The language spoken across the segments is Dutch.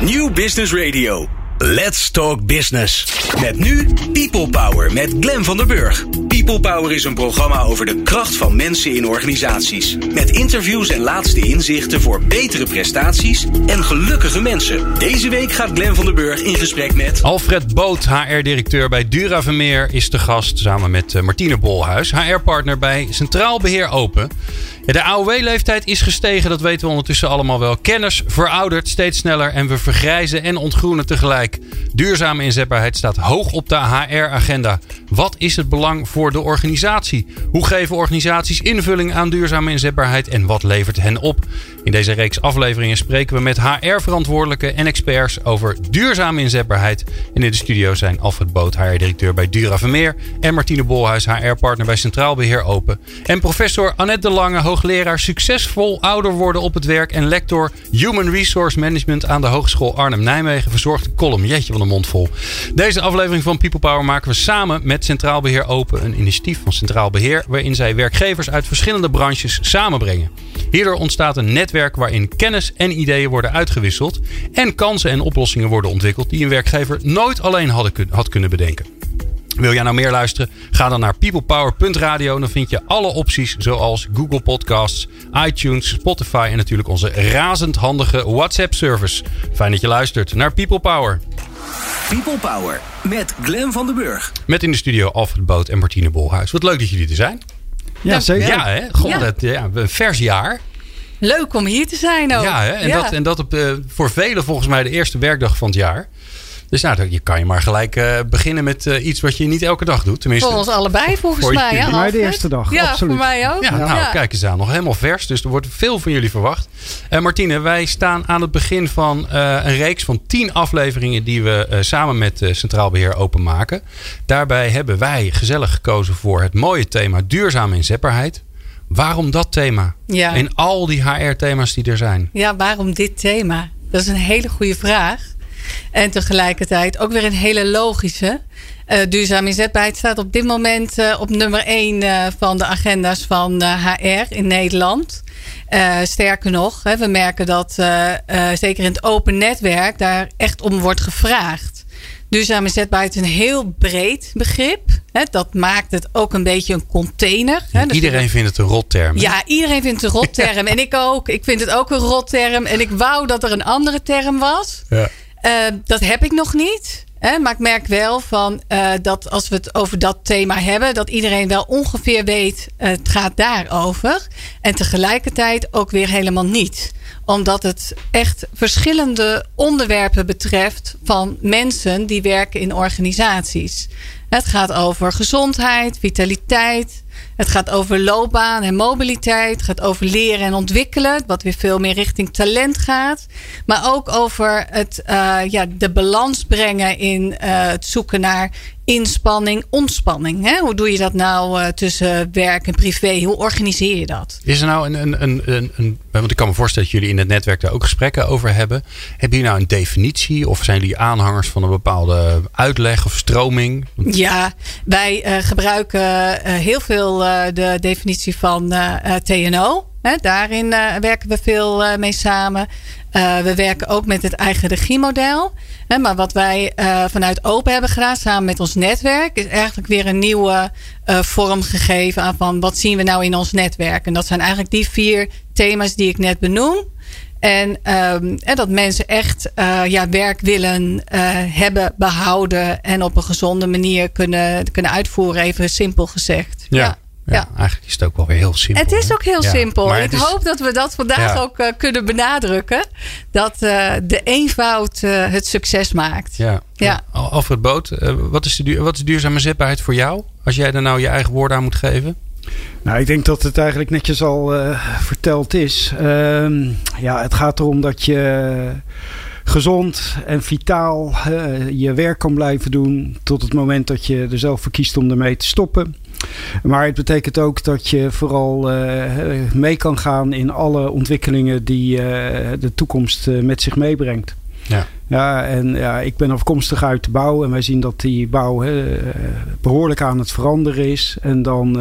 New Business Radio. Let's Talk Business. Met nu People Power met Glen van der Burg. People Power is een programma over de kracht van mensen in organisaties. Met interviews en laatste inzichten voor betere prestaties en gelukkige mensen. Deze week gaat Glen van der Burg in gesprek met... Alfred Boot, HR-directeur bij Dura Vermeer, is te gast samen met eh, Martine Bolhuis, HR-partner bij Centraal Beheer Open. De AOW-leeftijd is gestegen, dat weten we ondertussen allemaal wel. Kennis veroudert steeds sneller en we vergrijzen en ontgroenen tegelijk. Duurzame inzetbaarheid staat hoog op de HR-agenda. Wat is het belang voor de organisatie? Hoe geven organisaties invulling aan duurzame inzetbaarheid en wat levert hen op? In deze reeks afleveringen spreken we met HR-verantwoordelijken en experts over duurzame inzetbaarheid. En in de studio zijn Alfred Boot, HR-directeur bij Dura Vermeer, en Martine Bolhuis, HR-partner bij Centraal Beheer Open. En professor Annette de Lange, hoogleraar succesvol ouder worden op het werk en lector Human Resource Management aan de Hogeschool Arnhem-Nijmegen. Verzorgt een column, van de mond vol. Deze aflevering van People Power maken we samen met Centraal Beheer Open, een initiatief van Centraal Beheer, waarin zij werkgevers uit verschillende branches samenbrengen. Hierdoor ontstaat een netwerk waarin kennis en ideeën worden uitgewisseld en kansen en oplossingen worden ontwikkeld die een werkgever nooit alleen had kunnen bedenken. Wil jij nou meer luisteren? Ga dan naar peoplepower.radio. Dan vind je alle opties zoals Google Podcasts, iTunes, Spotify en natuurlijk onze razend handige WhatsApp service. Fijn dat je luistert naar People Power. People Power met Glen van den Burg. Met in de studio Alfred Boot en Martine Bolhuis. Wat leuk dat jullie er zijn. Ja, zeker. Ja, hè? God, ja. Het, ja, een vers jaar. Leuk om hier te zijn ook. Ja, hè? En, Dat, en dat op, uh, voor velen volgens mij de eerste werkdag van het jaar. Dus nou, je kan je maar gelijk uh, beginnen met uh, iets wat je niet elke dag doet. Tenminste, voor ons allebei volgens voor mij. Voor mij de eerste dag, ja, absoluut. voor mij ook. Ja, nou, ja. kijk eens aan. Nog helemaal vers. Dus er wordt veel van jullie verwacht. Uh, Martine, wij staan aan het begin van een reeks van tien afleveringen... die we samen met Centraal Beheer openmaken. Daarbij hebben wij gezellig gekozen voor het mooie thema duurzame inzetbaarheid. Waarom dat thema? Ja. En al die HR-thema's die er zijn. Ja, waarom dit thema? Dat is een hele goede vraag. En tegelijkertijd ook weer een hele logische. Uh, duurzame inzetbaarheid staat op dit moment uh, op nummer 1 uh, van de agenda's van HR in Nederland. sterker nog, hè, we merken dat zeker in het open netwerk daar echt om wordt gevraagd. Duurzame inzetbaarheid is een heel breed begrip. Hè, dat maakt het ook een beetje een container. Hè, dus iedereen vindt het een rotterm. Ja, iedereen vindt het een rotterm. en ik ook. Ik vind het ook een rotterm. En ik wou dat er een andere term was. Ja. Uh, dat heb ik nog niet. Hè? Maar ik merk wel van, uh, dat als we het over dat thema hebben, dat iedereen wel ongeveer weet, uh, het gaat daarover. En tegelijkertijd ook weer helemaal niet. Omdat het echt verschillende onderwerpen betreft van mensen die werken in organisaties. Het gaat over gezondheid, vitaliteit. Het gaat over loopbaan en mobiliteit. Het gaat over leren en ontwikkelen. Wat weer veel meer richting talent gaat. Maar ook over het, uh, ja, de balans brengen in uh, het zoeken naar inspanning, ontspanning. Hè? Hoe doe je dat nou uh, tussen werk en privé? Hoe organiseer je dat? Is er nou een, een, een, een, een want ik kan me voorstellen dat jullie in het netwerk daar ook gesprekken over hebben. Hebben jullie nou een definitie of zijn jullie aanhangers van een bepaalde uitleg of stroming? Ja, wij uh, gebruiken uh, heel veel de definitie van TNO. He, daarin werken we veel mee samen. we werken ook met het eigen regiemodel. He, maar wat wij vanuit Open hebben gedaan, samen met ons netwerk, is eigenlijk weer een nieuwe vorm gegeven aan van wat zien we nou in ons netwerk. En dat zijn eigenlijk die vier thema's die ik net benoem. En, um, en dat mensen echt ja, werk willen hebben, behouden en op een gezonde manier kunnen, kunnen uitvoeren, even simpel gezegd. Ja. ja. Ja, eigenlijk is het ook wel weer heel simpel. Het is ook heel ja, simpel. Ik is... hoop dat we dat vandaag ja. ook uh, kunnen benadrukken. Dat uh, de eenvoud uh, het succes maakt. Ja. ja. Alfred Boot, wat, is de duur, wat is duurzame zetbaarheid voor jou? Als jij er nou je eigen woorden aan moet geven? Nou, ik denk dat het eigenlijk netjes al verteld is. Uh, ja, het gaat erom dat je gezond en vitaal je werk kan blijven doen. Tot het moment dat je er zelf voor kiest om ermee te stoppen. Maar het betekent ook dat je vooral uh, mee kan gaan in alle ontwikkelingen die uh, de toekomst uh, met zich meebrengt. Ja. Ja, en ja, ik ben afkomstig uit de bouw en wij zien dat die bouw hè, behoorlijk aan het veranderen is. En dan,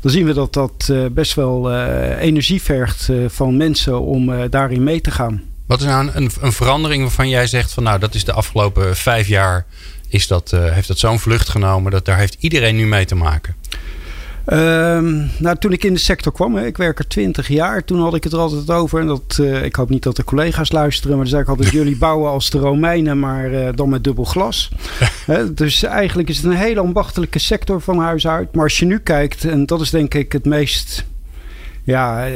dan zien we dat dat best wel energie vergt van mensen om daarin mee te gaan. Wat is nou een, een verandering waarvan jij zegt van nou dat is de afgelopen vijf jaar is dat, uh, heeft dat zo'n vlucht genomen dat daar heeft iedereen nu mee te maken? Um, nou, toen ik in de sector kwam, hè, ik werk er twintig jaar, toen had ik het er altijd over. En dat, uh, ik hoop niet dat de collega's luisteren, maar dan zei ik altijd: jullie bouwen als de Romeinen, maar uh, dan met dubbel glas. dus eigenlijk is het een hele ambachtelijke sector van huis uit. Maar als je nu kijkt, en dat is denk ik het meest ja, eh,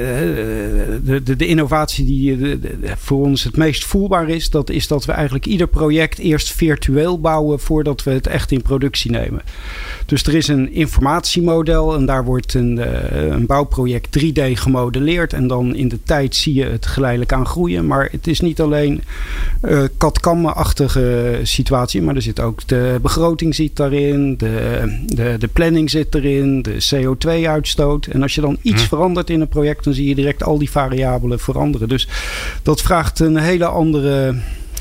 de, de, de innovatie die de, voor ons het meest voelbaar is, dat is dat we eigenlijk ieder project eerst virtueel bouwen voordat we het echt in productie nemen. Dus er is een informatiemodel en daar wordt een, eh, een bouwproject 3D gemodelleerd en dan in de tijd zie je het geleidelijk aan groeien. Maar het is niet alleen uh, eh, kat-kam-achtige situatie, maar er zit ook de begroting zit daarin, de, de, de planning zit erin, de CO2-uitstoot. En als je dan iets hm. verandert in een project, dan zie je direct al die variabelen veranderen. Dus dat vraagt een hele andere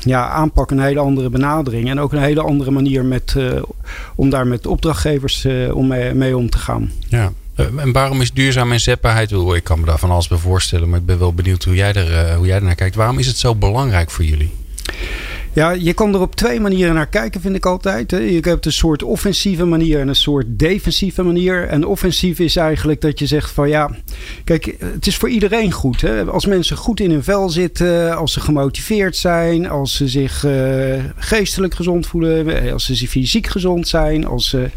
ja, aanpak, een hele andere benadering. En ook een hele andere manier met, uh, om daar met opdrachtgevers uh, om mee, om te gaan. Ja. Uh, en waarom is duurzaam inzetbaarheid? Ik kan me daar van alles bij voorstellen, maar ik ben wel benieuwd hoe jij, er, hoe jij er naar kijkt. Waarom is het zo belangrijk voor jullie? Ja, je kan er op twee manieren naar kijken, vind ik altijd. Je hebt een soort offensieve manier en een soort defensieve manier. En offensief is eigenlijk dat je zegt van ja, kijk, het is voor iedereen goed. Hè? Als mensen goed in hun vel zitten, als ze gemotiveerd zijn, als ze zich uh, geestelijk gezond voelen, als ze fysiek gezond zijn, als ze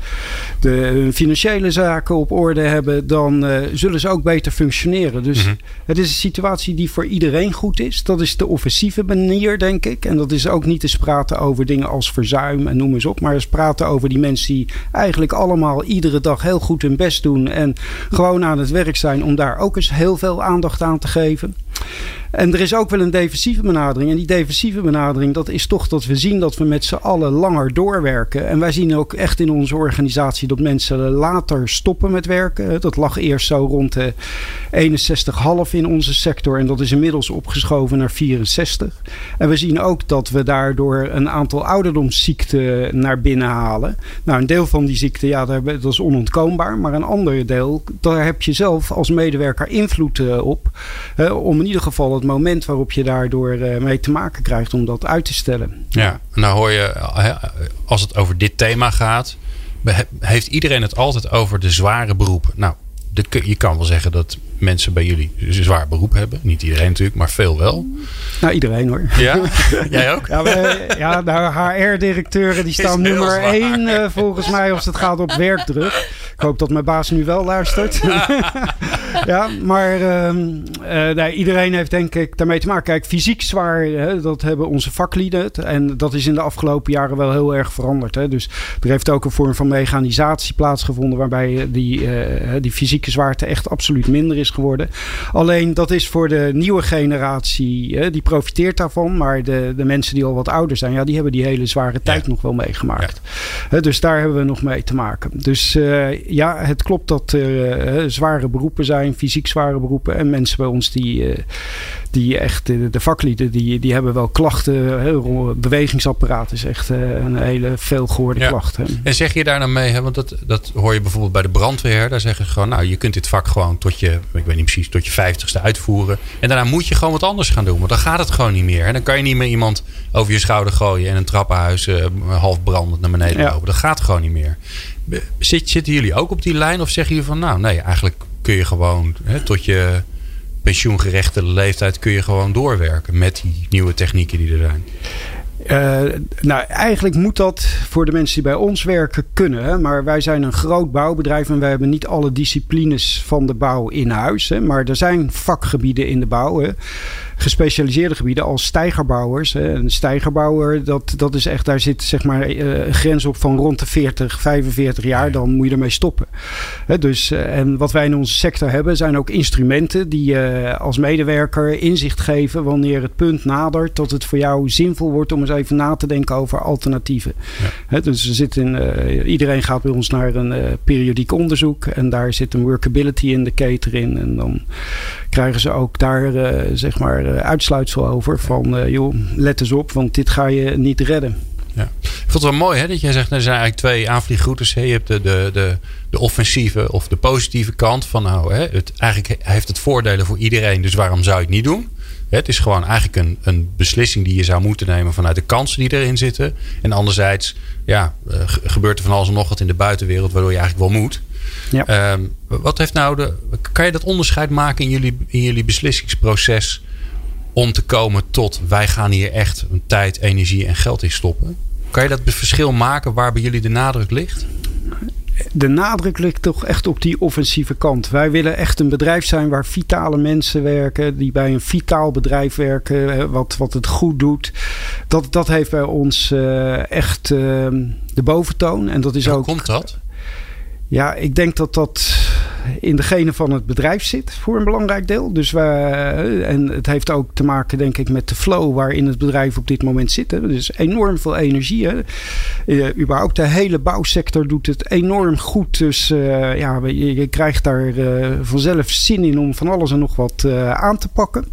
de, hun financiële zaken op orde hebben, dan uh, zullen ze ook beter functioneren. Dus mm -hmm. het is een situatie die voor iedereen goed is. Dat is de offensieve manier, denk ik. En dat is ook niet eens praten over dingen als verzuim en noem eens op. Maar eens praten over die mensen die eigenlijk allemaal iedere dag heel goed hun best doen. En gewoon aan het werk zijn om daar ook eens heel veel aandacht aan te geven. En er is ook wel een defensieve benadering. En die defensieve benadering, dat is toch dat we zien dat we met z'n allen langer doorwerken. En wij zien ook echt in onze organisatie dat mensen later stoppen met werken. Dat lag eerst zo rond de 61,5 in onze sector. En dat is inmiddels opgeschoven naar 64. En we zien ook dat we daardoor een aantal ouderdomsziekten naar binnen halen. Nou, een deel van die ziekten, ja, dat is onontkoombaar. Maar een ander deel, daar heb je zelf als medewerker invloed eh, op. Om ieder geval het moment waarop je daardoor eh, mee te maken krijgt om dat uit te stellen. Ja, nou hoor je, als het over dit thema gaat, heeft iedereen het altijd over de zware beroepen. Nou, je kan wel zeggen dat mensen bij jullie een zwaar beroep hebben. Niet iedereen natuurlijk, maar veel wel. Nou, iedereen hoor. Ja? Jij ook? Ja, ja nou, HR-directeuren die staan nummer één uh, volgens mij als het gaat op werkdruk. Ik hoop dat mijn baas nu wel luistert. ja, maar uh, iedereen heeft denk ik daarmee te maken. Kijk, fysiek zwaar, hè, dat hebben onze vaklieden. En dat is in de afgelopen jaren wel heel erg veranderd. Hè. Dus er heeft ook een vorm van mechanisatie plaatsgevonden... waarbij die, uh, die fysieke zwaarte echt absoluut minder is geworden. Alleen dat is voor de nieuwe generatie, hè, die profiteert daarvan. Maar de, de mensen die al wat ouder zijn, ja, die hebben die hele zware tijd nog wel meegemaakt. Ja. dus daar hebben we nog mee te maken. Dus uh, ja, het klopt dat er uh, zware beroepen zijn, fysiek zware beroepen. En mensen bij ons die, uh, die echt, de, de, vaklieden, die, die hebben wel klachten. Bewegingsapparaat is echt een hele veelgehoorde ja. klacht. Hè. En zeg je daar nou mee, hè, want dat, dat hoor je bijvoorbeeld bij de brandweer. Daar zeggen ze gewoon, nou, je kunt dit vak gewoon tot je ik weet niet precies, tot je vijftigste uitvoeren. En daarna moet je gewoon wat anders gaan doen. Want dan gaat het gewoon niet meer. En dan kan je niet meer iemand over je schouder gooien en een trappenhuis half brandend naar beneden lopen. Dat gaat gewoon niet meer. Zit, zitten jullie ook op die lijn of zeggen jullie van nou nee, eigenlijk kun je gewoon hè, tot je pensioengerechte leeftijd kun je gewoon doorwerken met die nieuwe technieken die er zijn? Uh, nou, eigenlijk moet dat voor de mensen die bij ons werken kunnen. Hè? Maar wij zijn een groot bouwbedrijf en wij hebben niet alle disciplines van de bouw in huis. Hè? Maar er zijn vakgebieden in de bouw. Hè? gespecialiseerde gebieden als stijgerbouwers. Een stijgerbouwer, dat, dat is echt, daar zit zeg maar eh, een grens op van rond de 40, 45 jaar. Dan moet je ermee stoppen. Dus, eh, en wat wij in onze sector hebben, zijn ook instrumenten die je als medewerker inzicht geven wanneer het punt nadert dat het voor jou zinvol wordt om eens even na te denken over alternatieven. Ja. Dus er zit in, uh, iedereen gaat bij ons naar een uh, periodiek onderzoek en daar zit een workability indicator in. En dan krijgen ze ook daar uh, zeg maar uitsluitsel over van joh, let eens op, want dit ga je niet redden. Ja. Ik vond het wel mooi hè, dat jij zegt, er zijn eigenlijk twee aanvliegroutes. Je hebt de, de, de, de offensieve of de positieve kant van nou, hè, het, eigenlijk heeft het voordelen voor iedereen, dus waarom zou je het niet doen? Het is gewoon eigenlijk een, een beslissing die je zou moeten nemen vanuit de kansen die erin zitten. En anderzijds, ja, eh, gebeurt er van alles en nog wat in de buitenwereld waardoor je eigenlijk wel moet. Ja. Ehm, wat heeft nou de. Kan je dat onderscheid maken in jullie, in jullie beslissingsproces om te komen tot wij gaan hier echt een tijd, energie en geld in stoppen? Kan je dat verschil maken waar bij jullie de nadruk ligt? De nadruk ligt toch echt op die offensieve kant. Wij willen echt een bedrijf zijn waar vitale mensen werken, die bij een vitaal bedrijf werken, wat, wat het goed doet. Dat, dat heeft bij ons uh, echt uh, de boventoon. En dat is Hoe ook. komt dat? Ja, ik denk dat dat in de genen van het bedrijf zit voor een belangrijk deel. Dus we, en het heeft ook te maken, denk ik, met de flow waarin het bedrijf op dit moment zit. Dus enorm veel energie. Hè. Uh, überhaupt de hele bouwsector doet het enorm goed. Dus uh, ja, je, je, krijgt daar vanzelf zin in om van alles en nog wat aan te pakken.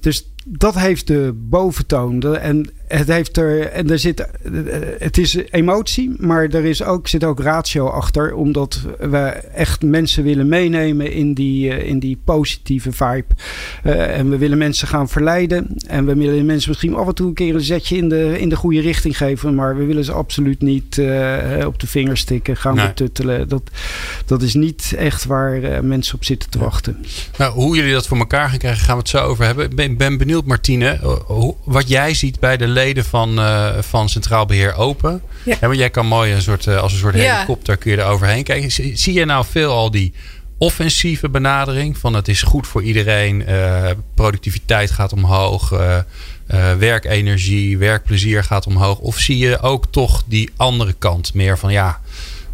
dus dat heeft de boventoon. En het heeft er. En er zit. Het is emotie, maar er is ook, zit ook ratio achter. Omdat we echt mensen willen meenemen in die, in die positieve vibe. Uh, en we willen mensen gaan verleiden. En we willen mensen misschien af en toe een keer een zetje in de, in de goede richting geven. Maar we willen ze absoluut niet uh, op de vingers stikken, gaan nee. betuttelen. Dat, dat is niet echt waar uh, mensen op zitten te wachten. Nou, hoe jullie dat voor elkaar gaan krijgen, gaan we het zo over hebben. Ik ben, ben benieuwd, Martine, wat jij ziet bij de leden van, uh, van Centraal Beheer Open. Ja. Want jij kan mooi een soort, uh, als een soort ja. helikopter kun je er overheen kijken. Zie, zie je nou veel al die offensieve benadering van het is goed voor iedereen, uh, productiviteit gaat omhoog, werkenergie, werkplezier gaat omhoog? Of zie je ook toch die andere kant meer van ja,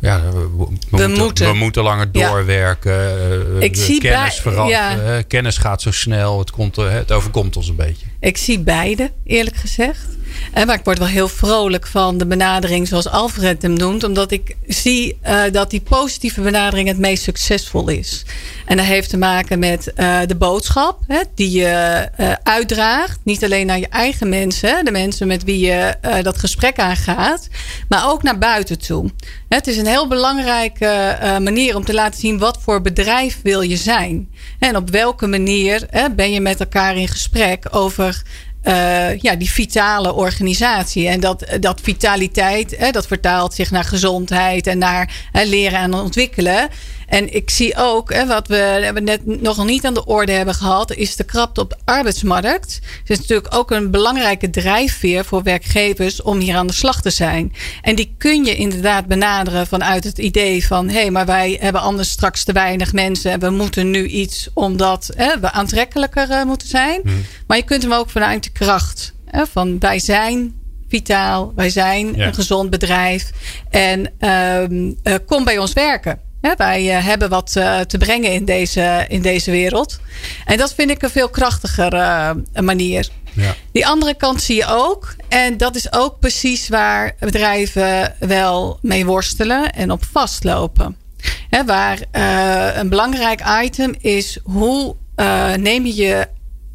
ja, we, we, we, moeten, we moeten langer doorwerken. Ja. Ik zie kennis verandert. Ja. Kennis gaat zo snel. Het, komt, het overkomt ons een beetje. Ik zie beide, eerlijk gezegd. Maar ik word wel heel vrolijk van de benadering zoals Alfred hem noemt. Omdat ik zie uh, dat die positieve benadering het meest succesvol is. En dat heeft te maken met uh, de boodschap hè, die je uh, uitdraagt. Niet alleen naar je eigen mensen, de mensen met wie je dat gesprek aangaat. Maar ook naar buiten toe. Het is een heel belangrijke manier om te laten zien wat voor bedrijf wil je zijn. En op welke manier ben je met elkaar in gesprek over uh, ja, die vitale organisatie. En dat, dat vitaliteit, hè, dat vertaalt zich naar gezondheid en naar hè, leren en ontwikkelen. En ik zie ook, hè, wat we, we net nog niet aan de orde hebben gehad, is de krapte op de arbeidsmarkt. Het is natuurlijk ook een belangrijke drijfveer voor werkgevers om hier aan de slag te zijn. En die kun je inderdaad benaderen vanuit het idee van hé, hey, maar wij hebben anders straks te weinig mensen en we moeten nu iets omdat hè, we aantrekkelijker uh, moeten zijn. Hmm. Maar je kunt hem ook vanuit de kracht hè, van wij zijn vitaal, wij zijn ja. een gezond bedrijf en um, uh, kom bij ons werken. Ja, wij uh, hebben wat uh, te brengen in deze, in deze wereld. En dat vind ik een veel krachtiger uh, manier. Ja. Die andere kant zie je ook. En dat is ook precies waar bedrijven wel mee worstelen en op vastlopen. Hè, waar een belangrijk item is hoe neem je je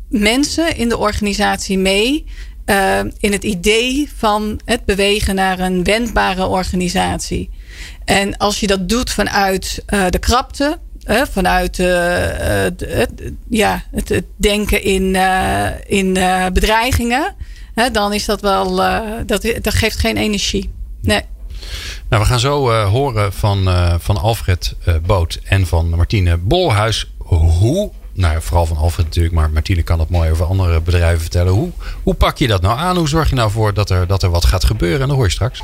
mensen in de organisatie mee uh, in het idee van het bewegen naar een wendbare organisatie. En als je dat doet vanuit uh, de krapte, uh, vanuit het, ja, het, het, denken in, in bedreigingen, dan is dat wel, dat, dat geeft geen energie. Nee. Nou, we gaan zo horen van, van Alfred Boot en van Martine Bolhuis hoe nou, vooral van Alfred natuurlijk, maar Martine kan dat mooi over andere bedrijven vertellen. Hoe, hoe pak je dat nou aan? Hoe zorg je nou voor dat er, dat er wat gaat gebeuren? En dat hoor je straks.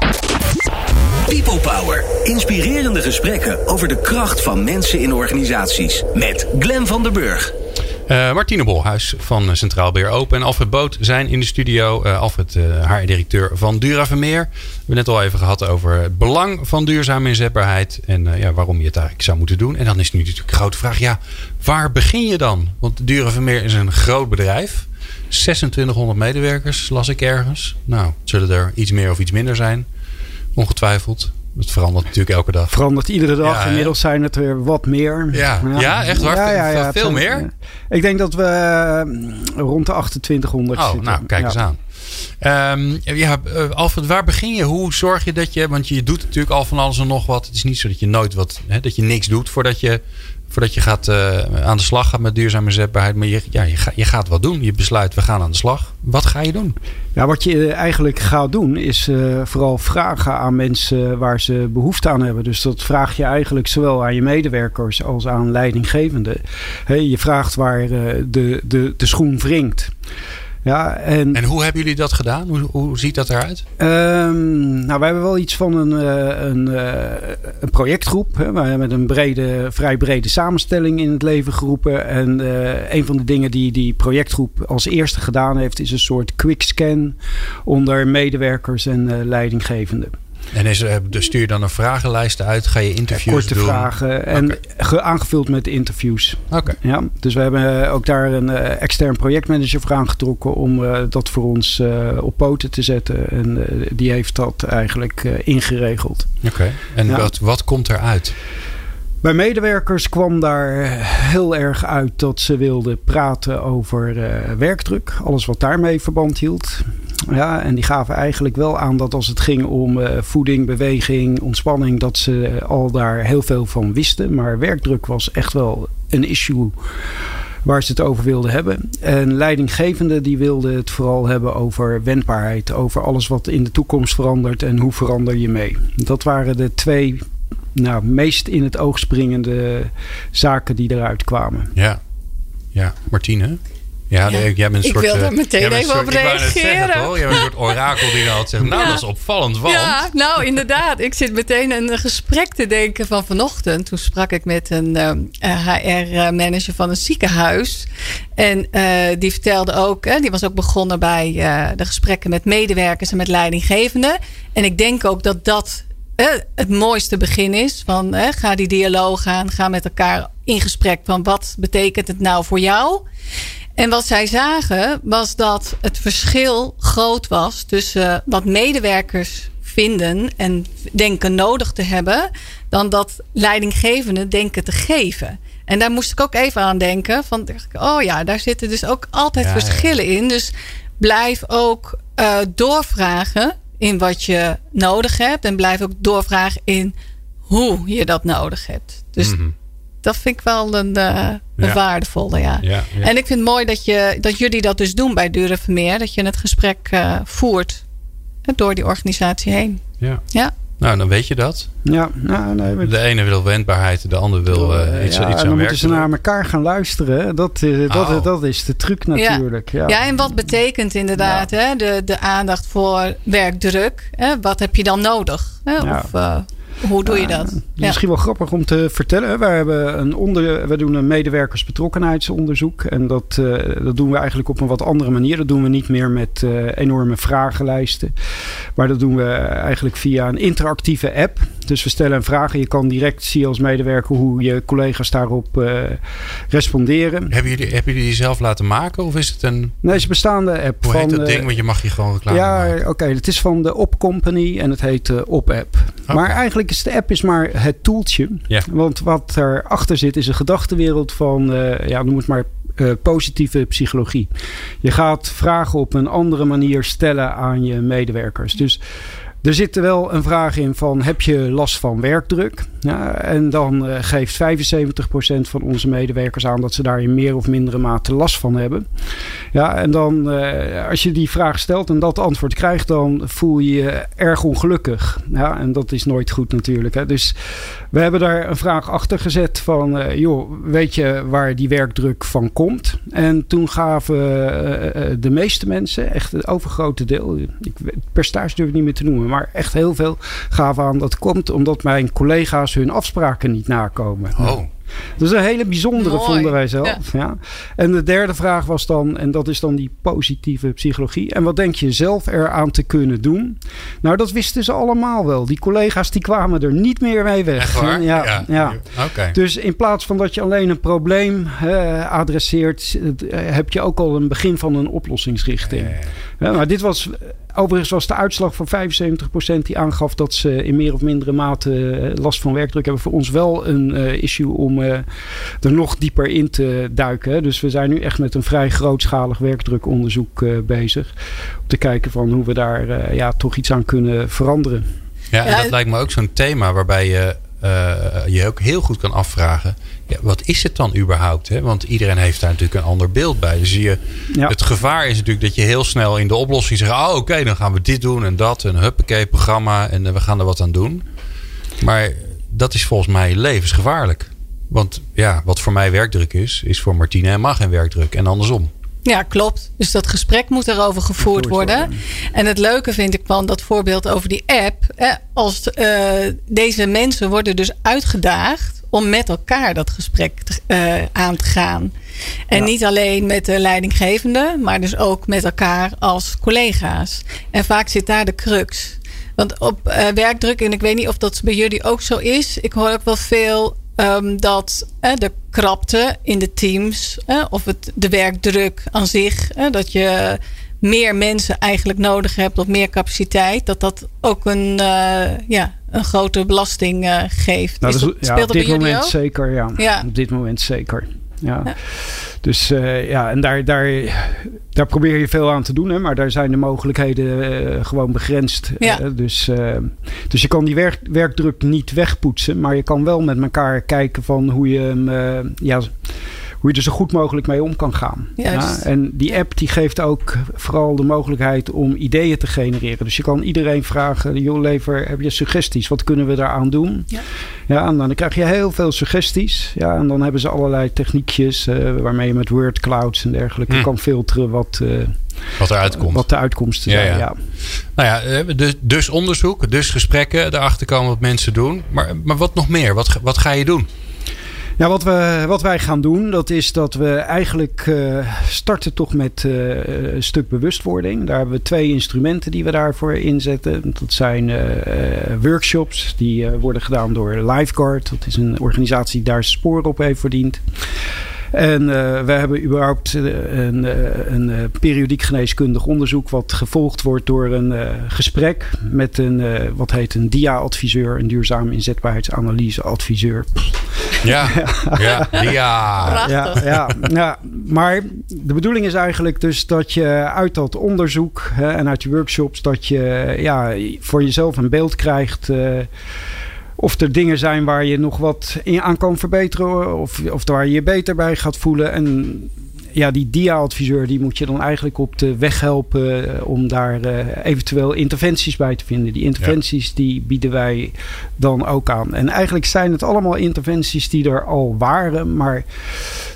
People Power. Inspirerende gesprekken over de kracht van mensen in organisaties. Met Glen van der Burg. Uh, Martine Bolhuis van Centraal Beheer Open en Alfred Boot zijn in de studio. Uh, Alfred, uh, haar directeur van Dura Vermeer. We hebben net al even gehad over het belang van duurzame inzetbaarheid. En ja, waarom je het eigenlijk zou moeten doen. En dan is nu natuurlijk de grote vraag. Ja, waar begin je dan? Want Dura Vermeer is een groot bedrijf. 2600 medewerkers las ik ergens. Nou, zullen er iets meer of iets minder zijn. Ongetwijfeld. Het verandert natuurlijk elke dag. Verandert iedere dag. Ja, Inmiddels zijn het er wat meer. Ja, ja. ja echt waar? Ja, ja, veel meer? Ik denk dat we rond de 2800 oh, zitten. nou, kijk eens aan. Um, ja, Alfred, waar begin je? Hoe zorg je dat je... Want je doet natuurlijk al van alles en nog wat. Het is niet zo dat je nooit wat... Hè, dat je niks doet voordat je Voordat je gaat, uh, aan de slag gaat met duurzame zetbaarheid. Maar je, ja, je, je gaat wat doen. Je besluit, we gaan aan de slag. Wat ga je doen? Ja, wat je eigenlijk gaat doen is uh, vooral vragen aan mensen waar ze behoefte aan hebben. Dus dat vraag je eigenlijk zowel aan je medewerkers als aan leidinggevenden. Je vraagt waar de, de, de schoen wringt. Ja, en, en hoe hebben jullie dat gedaan? Hoe, hoe ziet dat eruit? Um, nou, wij hebben wel iets van een, een, een projectgroep. Hè. Wij hebben met een brede, vrij brede samenstelling in het leven geroepen. En uh, een van de dingen die die projectgroep als eerste gedaan heeft, is een soort quick scan onder medewerkers en uh, leidinggevenden. En is, dus stuur je dan een vragenlijst uit? Ga je interviews Korte doen? vragen en okay. aangevuld met interviews. Oké. Ja, dus we hebben ook daar een uh, extern projectmanager voor aangetrokken om dat voor ons op poten te zetten. En die heeft dat eigenlijk ingeregeld. Oké. Okay. En ja. wat, wat komt eruit? Bij medewerkers kwam daar heel erg uit dat ze wilden praten over uh, werkdruk. Alles wat daarmee verband hield. Ja, en die gaven eigenlijk wel aan dat als het ging om uh, voeding, beweging, ontspanning, dat ze al daar heel veel van wisten. Maar werkdruk was echt wel een issue waar ze het over wilden hebben. En leidinggevenden die wilden het vooral hebben over wendbaarheid. Over alles wat in de toekomst verandert en hoe verander je mee. Dat waren de twee nou, meest in het oog springende zaken die eruit kwamen. Ja, ja. Martine? Ja, ja. jij bent een ik soort, wil er meteen even op reageren. Zeggen, jij bent een soort orakel die dan altijd zegt, nou ja. dat is opvallend, want... Ja, nou inderdaad. Ik zit meteen een gesprek te denken van vanochtend. Toen sprak ik met een uh, HR-manager van een ziekenhuis. En uh, die vertelde ook, uh, die was ook begonnen bij de gesprekken met medewerkers en met leidinggevenden. En ik denk ook dat dat het mooiste begin is. Van, hè, ga die dialoog aan. Ga met elkaar in gesprek van wat betekent het nou voor jou. En wat zij zagen was dat het verschil groot was tussen wat medewerkers vinden en denken nodig te hebben, dan dat leidinggevenden denken te geven. En daar moest ik ook even aan denken. Van, oh ja, daar zitten dus ook altijd ja, verschillen ja. in. Dus blijf ook uh, doorvragen in wat je nodig hebt. En blijf ook doorvragen in hoe je dat nodig hebt. Dus mm -hmm. Dat vind ik wel een, uh, een ja. waardevolle. Ja. Ja, ja. En ik vind het mooi dat, je, dat jullie dat dus doen bij Dure Vermeer. Dat je het gesprek uh, voert door die organisatie heen. Ja. ja. Nou, dan weet je dat. Ja, nou, nee, maar... De ene wil wendbaarheid, de ander wil uh, iets, ja, iets aan dan moeten ze naar elkaar gaan luisteren. Dat, uh, dat, Oh. dat is de truc natuurlijk. Ja, Ja, en wat betekent inderdaad hè, de, de aandacht voor werkdruk? Hè? Wat heb je dan nodig? Hè? Ja. Of uh, hoe doe je dat? Ja. Misschien wel grappig om te vertellen. Wij hebben een onder, we doen een medewerkersbetrokkenheidsonderzoek. En dat, uh, dat doen we eigenlijk op een wat andere manier. Dat doen we niet meer met uh, enorme vragenlijsten. Maar dat doen we eigenlijk via een interactieve app. Dus we stellen een vraag en je kan direct zien als medewerker hoe je collega's daarop uh, responderen. Hebben jullie, hebben jullie die zelf laten maken of is het een... Nee, het is een bestaande app. Hoe van, heet dat eh, ding? Want je mag hier gewoon reclame Ja, oké. Het is van de Op Company en het heet uh, Op App. Maar eigenlijk is de app is maar het toeltje. Ja. Want wat erachter zit is een gedachtenwereld van, uh, ja, noem het maar uh, positieve psychologie. Je gaat vragen op een andere manier stellen aan je medewerkers. Dus er zit er wel een vraag in van heb je last van werkdruk? En dan uh, geeft 75% van onze medewerkers aan dat ze daar in meer of mindere mate last van hebben. Ja, en dan uh, als je die vraag stelt en dat antwoord krijgt, dan voel je je erg ongelukkig. Ja, en dat is nooit goed natuurlijk. Hè. Dus we hebben daar een vraag achter gezet van, uh, joh, weet je waar die werkdruk van komt? En toen gaven de meeste mensen, echt het overgrote deel, ik, percentage durf ik niet meer te noemen, maar echt heel veel gaven aan dat komt omdat mijn collega's hun afspraken niet nakomen. Oh. Dat is een hele bijzondere, Mooi. vonden wij zelf. Ja. ja. En de derde vraag was dan, en dat is dan die positieve psychologie. En wat denk je zelf eraan te kunnen doen? Nou, dat wisten ze allemaal wel. Die collega's die kwamen er niet meer mee weg. Echt waar? Ja, ja. ja. Okay. Dus in plaats van dat je alleen een probleem uh, adresseert, uh, heb je ook al een begin van een oplossingsrichting. Ja, maar dit was Overigens was de uitslag van 75% die aangaf dat ze in meer of mindere mate eh, last van werkdruk hebben. Voor ons wel een uh, issue om uh, er nog dieper in te duiken. Dus we zijn nu echt met een vrij grootschalig werkdrukonderzoek uh, bezig. Om te kijken van hoe we daar ja, toch iets aan kunnen veranderen. Ja, en dat lijkt me ook zo'n thema waarbij je uh, je ook heel goed kan afvragen. Ja, wat is het dan überhaupt? Hè? Want iedereen heeft daar natuurlijk een ander beeld bij. Dus je, het gevaar is natuurlijk dat je heel snel in de oplossing zegt: Oh, oké, dan gaan we dit doen en dat. Een huppakee programma en we gaan er wat aan doen. Maar dat is volgens mij levensgevaarlijk. Want ja, wat voor mij werkdruk is, is voor Martine en mag geen werkdruk. En andersom. Ja, klopt. Dus dat gesprek moet erover gevoerd worden. En het leuke vind ik van dat voorbeeld over die app. als uh, deze mensen worden dus uitgedaagd om met elkaar dat gesprek uh, aan te gaan. En niet alleen met de leidinggevende, maar dus ook met elkaar als collega's. En vaak zit daar de crux. Want op uh, werkdruk, en ik weet niet of dat bij jullie ook zo is. Ik hoor ook wel veel um, dat uh, de krapte in de teams of het, de werkdruk aan zich, dat je meer mensen eigenlijk nodig hebt of meer capaciteit, dat dat ook een, ja, een grote belasting geeft. Nou, dat, ja, op dit moment zeker, ja. ja. Op dit moment zeker. ja. ja. Dus uh, ja, en daar, daar, daar probeer je veel aan te doen, hè, maar daar zijn de mogelijkheden uh, gewoon begrensd. Ja. Uh, dus, dus je kan die werk, werkdruk niet wegpoetsen, maar je kan wel met elkaar kijken van hoe je hem ja, hoe je er zo goed mogelijk mee om kan gaan. Ja, en die app die geeft ook vooral de mogelijkheid om ideeën te genereren. Dus je kan iedereen vragen, joh lever, heb je suggesties? Wat kunnen we daaraan doen? Ja, ja en dan krijg je heel veel suggesties. Ja, en dan hebben ze allerlei techniekjes uh, waarmee je met word clouds en dergelijke hm. kan filteren wat... Uh, wat eruit komt. Wat de uitkomsten zijn, ja. ja. Nou ja, dus, dus onderzoek, dus gesprekken, erachter komen wat mensen doen. Maar, maar wat nog meer? Wat, wat ga je doen? Ja, wat, we, wat wij gaan doen, dat is dat we eigenlijk uh, starten toch met uh, een stuk bewustwording. Daar hebben we twee instrumenten die we daarvoor inzetten. Dat zijn uh, workshops, die worden gedaan door Lifeguard. Dat is een organisatie die daar sporen op heeft verdiend. En uh, we hebben überhaupt een, een, periodiek geneeskundig onderzoek... wat gevolgd wordt door een gesprek met een, wat heet een DIA-adviseur... een duurzaam inzetbaarheidsanalyse-adviseur. Ja, ja, ja. Ja, ja, ja, maar de bedoeling is eigenlijk dus dat je uit dat onderzoek hè, en uit je workshops... dat je ja, voor jezelf een beeld krijgt... Of er dingen zijn waar je nog wat in aan kan verbeteren. Of, of waar je je beter bij gaat voelen. En ja, die dia-adviseur die moet je dan eigenlijk op de weg helpen eh, om daar uh, eventueel interventies bij te vinden. Die interventies die bieden wij dan ook aan. En eigenlijk zijn het allemaal interventies die er al waren, maar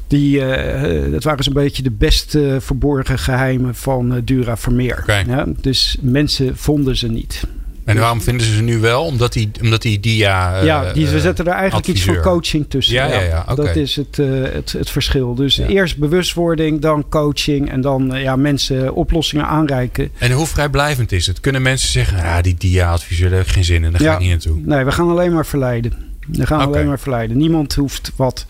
die, uh, dat waren zo'n beetje de best verborgen geheimen van Dura Vermeer. Ja, dus mensen vonden ze niet. En waarom vinden ze ze nu wel? Omdat die, omdat die dia. ja, die, we zetten er eigenlijk iets voor coaching tussen. Ja, ja, ja, Dat is het, uh, het, het verschil. Dus eerst bewustwording, dan coaching en dan uh, ja, mensen oplossingen aanreiken. En hoe vrijblijvend is het? Kunnen mensen zeggen, ah, die dia-adviseur, daar heb ik geen zin in, daar ga ik niet naartoe? Nee, we gaan alleen maar verleiden. Dan gaan we alleen maar verleiden. Niemand hoeft wat.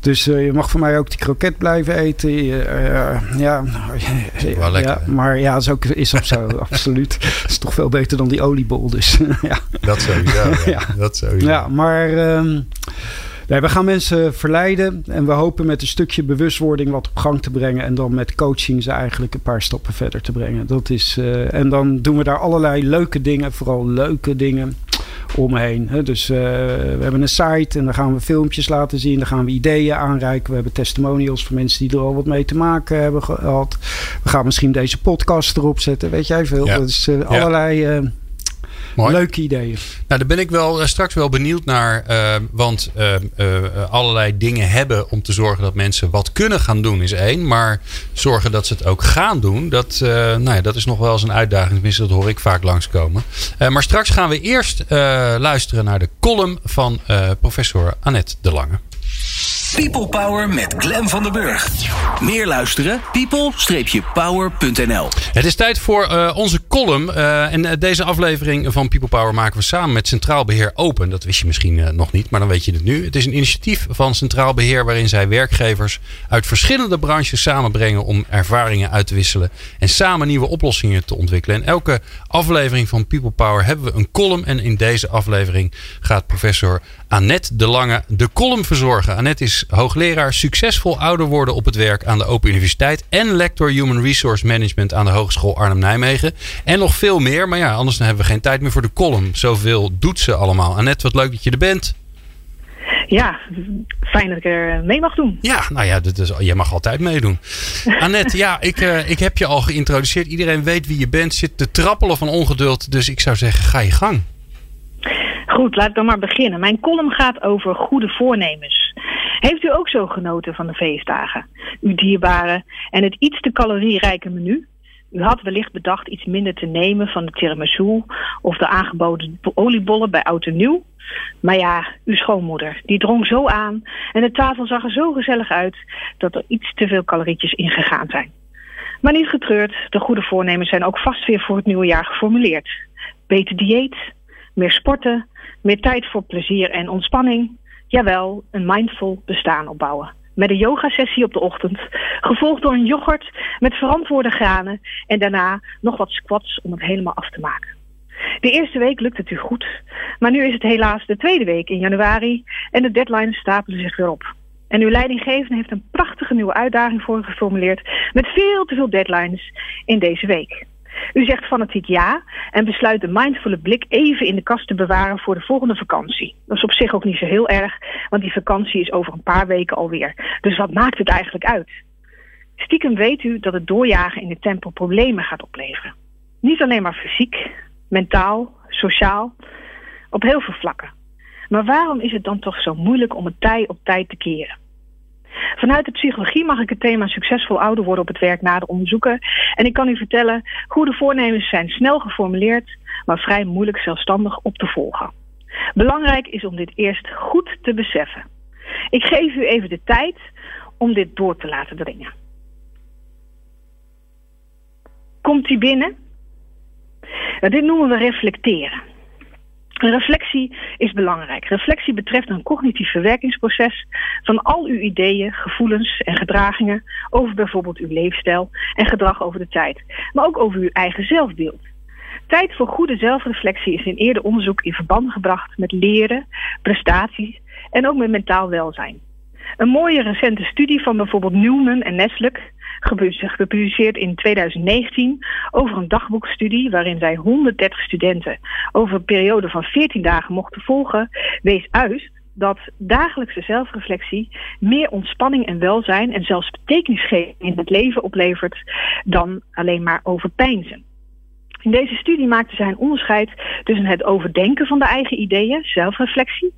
Dus uh, je mag voor mij ook die kroket blijven eten. Uh, ja, Wel ja maar ja, is ook is ook zo. absoluut. Dat is toch veel beter dan die oliebol. Dus, ja. Dat sowieso. Ja. ja. Dat sowieso. Ja, maar... Um, Nee, we gaan mensen verleiden en we hopen met een stukje bewustwording wat op gang te brengen en dan met coaching ze eigenlijk een paar stappen verder te brengen. Dat is, uh, en dan doen we daar allerlei leuke dingen, vooral leuke dingen omheen. Hè. Dus uh, we hebben een site en daar gaan we filmpjes laten zien. Daar gaan we ideeën aanreiken. We hebben testimonials van mensen die er al wat mee te maken hebben gehad. We gaan misschien deze podcast erop zetten. Weet jij veel? Ja. Dus uh, allerlei... Mooi. Leuke ideeën. Nou, daar ben ik wel uh, straks wel benieuwd naar. Uh, want uh, allerlei dingen hebben om te zorgen dat mensen wat kunnen gaan doen is één. Maar zorgen dat ze het ook gaan doen, dat, nou ja, dat is nog wel eens een uitdaging. Tenminste, dat hoor ik vaak langskomen. maar straks gaan we eerst luisteren naar de column van professor Annette de Lange. People Power met Glen van der Burg. Meer luisteren? people-power.nl Het is tijd voor uh, onze column. Uh, en deze aflevering van People Power maken we samen met Centraal Beheer Open. Dat wist je misschien nog niet, maar dan weet je het nu. Het is een initiatief van Centraal Beheer waarin zij werkgevers uit verschillende branches samenbrengen om ervaringen uit te wisselen en samen nieuwe oplossingen te ontwikkelen. En elke aflevering van People Power hebben we een column. En in deze aflevering gaat professor Annette de Lange de column verzorgen. Annette is hoogleraar succesvol ouder worden op het werk aan de Open Universiteit. En lector Human Resource Management aan de Hogeschool Arnhem-Nijmegen. En nog veel meer. Maar ja, anders dan hebben we geen tijd meer voor de column. Zoveel doet ze allemaal. Annette, wat leuk dat je er bent. ja, fijn dat ik er mee mag doen. Ja, nou ja, dat is, je mag altijd meedoen. Annette, ja, ik, uh, ik heb je al geïntroduceerd. Iedereen weet wie je bent, zit te trappelen van ongeduld. Dus ik zou zeggen, ga je gang. Goed, laat ik dan maar beginnen. Mijn column gaat over goede voornemens. Heeft u ook zo genoten van de feestdagen? Uw dierbare en het iets te calorierijke menu? U had wellicht bedacht iets minder te nemen van de tiramisu of de aangeboden oliebollen bij Oud en Nieuw. Maar ja, uw schoonmoeder, die drong zo aan en de tafel zag er zo gezellig uit dat er iets te veel calorietjes ingegaan zijn. Maar niet getreurd, de goede voornemens zijn ook vast weer voor het nieuwe jaar geformuleerd. Beter dieet, meer sporten, meer tijd voor plezier en ontspanning. Jawel, een mindful bestaan opbouwen. Met een yogasessie op de ochtend, gevolgd door een yoghurt met verantwoorde granen en daarna nog wat squats om het helemaal af te maken. De eerste week lukt het u goed, maar nu is het helaas de tweede week in januari en de deadlines stapelen zich weer op. En uw leidinggevende heeft een prachtige nieuwe uitdaging voor u geformuleerd met veel te veel deadlines in deze week. U zegt fanatiek ja en besluit de mindfulle blik even in de kast te bewaren voor de volgende vakantie. Dat is op zich ook niet zo heel erg, want die vakantie is over een paar weken alweer. Dus wat maakt het eigenlijk uit? Stiekem weet u dat het doorjagen in de tempo problemen gaat opleveren. Niet alleen maar fysiek, mentaal, sociaal, op heel veel vlakken. Maar waarom is het dan toch zo moeilijk om het tij op tijd te keren? Vanuit de psychologie mag ik het thema succesvol ouder worden op het werk nader onderzoeken. En ik kan u vertellen, goede voornemens zijn snel geformuleerd, maar vrij moeilijk zelfstandig op te volgen. Belangrijk is om dit eerst goed te beseffen. Ik geef u even de tijd om dit door te laten dringen. Komt u binnen? Dit noemen we reflecteren. Reflectie is belangrijk. Reflectie betreft een cognitief verwerkingsproces van al uw ideeën, gevoelens en gedragingen over bijvoorbeeld uw leefstijl en gedrag over de tijd, maar ook over uw eigen zelfbeeld. Tijd voor goede zelfreflectie is in eerder onderzoek in verband gebracht met leren, prestaties en ook met mentaal welzijn. Een mooie recente studie van bijvoorbeeld Newman en Nesluk gepubliceerd in 2019 over een dagboekstudie waarin zij 130 studenten over een periode van 14 dagen mochten volgen, wees uit dat dagelijkse zelfreflectie meer ontspanning en welzijn en zelfs betekenisgeving in het leven oplevert dan alleen maar overpeinzen. In deze studie maakte zij een onderscheid tussen het overdenken van de eigen ideeën, zelfreflectie,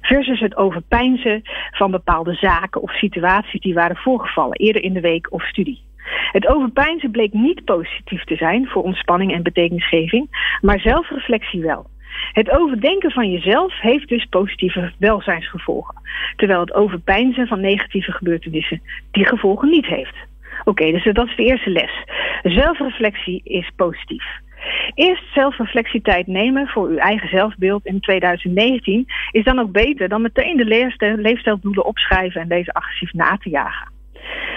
versus het overpeinzen van bepaalde zaken of situaties die waren voorgevallen eerder in de week of studie. Het overpeinzen bleek niet positief te zijn voor ontspanning en betekenisgeving, maar zelfreflectie wel. Het overdenken van jezelf heeft dus positieve welzijnsgevolgen, terwijl het overpeinzen van negatieve gebeurtenissen die gevolgen niet heeft. Oké, dus dat is de eerste les. Zelfreflectie is positief. Eerst zelfreflectietijd nemen voor uw eigen zelfbeeld in 2019 is dan ook beter dan meteen de leefstijldoelen opschrijven en deze agressief na te jagen.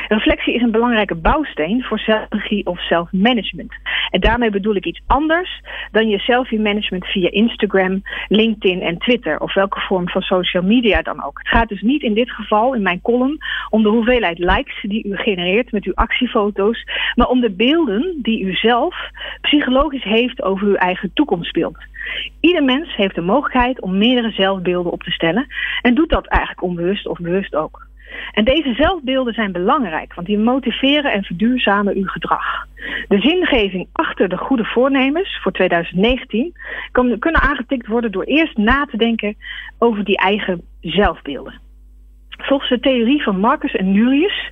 Reflectie is een belangrijke bouwsteen voor zelfregie of zelfmanagement. En daarmee bedoel ik iets anders dan je selfie-management via Instagram, LinkedIn en Twitter of welke vorm van social media dan ook. Het gaat dus niet in dit geval, in mijn column, om de hoeveelheid likes die u genereert met uw actiefoto's, maar om de beelden die u zelf psychologisch heeft over uw eigen toekomstbeeld. Ieder mens heeft de mogelijkheid om meerdere zelfbeelden op te stellen en doet dat eigenlijk onbewust of bewust ook. En deze zelfbeelden zijn belangrijk, want die motiveren en verduurzamen uw gedrag. De zingeving achter de goede voornemens voor 2019 kan, kunnen aangetikt worden door eerst na te denken over die eigen zelfbeelden. Volgens de theorie van Marcus en Nurius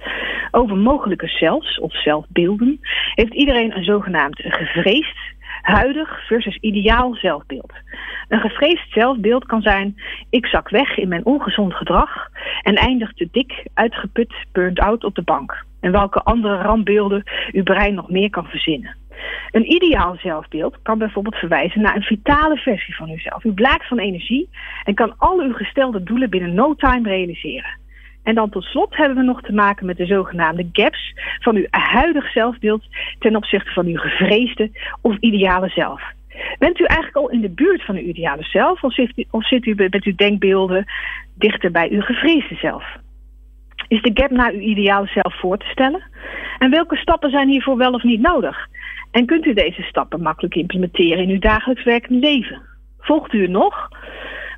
over mogelijke zelfs of zelfbeelden heeft iedereen een zogenaamd gevreesd, huidig versus ideaal zelfbeeld. Een gevreesd zelfbeeld kan zijn: ik zak weg in mijn ongezond gedrag en eindig te dik, uitgeput, burnt out op de bank. En welke andere rampbeelden uw brein nog meer kan verzinnen. Een ideaal zelfbeeld kan bijvoorbeeld verwijzen naar een vitale versie van uzelf. U blaakt van energie en kan al uw gestelde doelen binnen no time realiseren. En dan tot slot hebben we nog te maken met de zogenaamde gaps van uw huidig zelfbeeld ten opzichte van uw gevreesde of ideale zelf. Bent u eigenlijk al in de buurt van uw ideale zelf of zit, u, met uw denkbeelden dichter bij uw gevreesde zelf? Is de gap naar uw ideale zelf voor te stellen? En welke stappen zijn hiervoor wel of niet nodig? En kunt u deze stappen makkelijk implementeren in uw dagelijks werkende leven? Volgt u nog?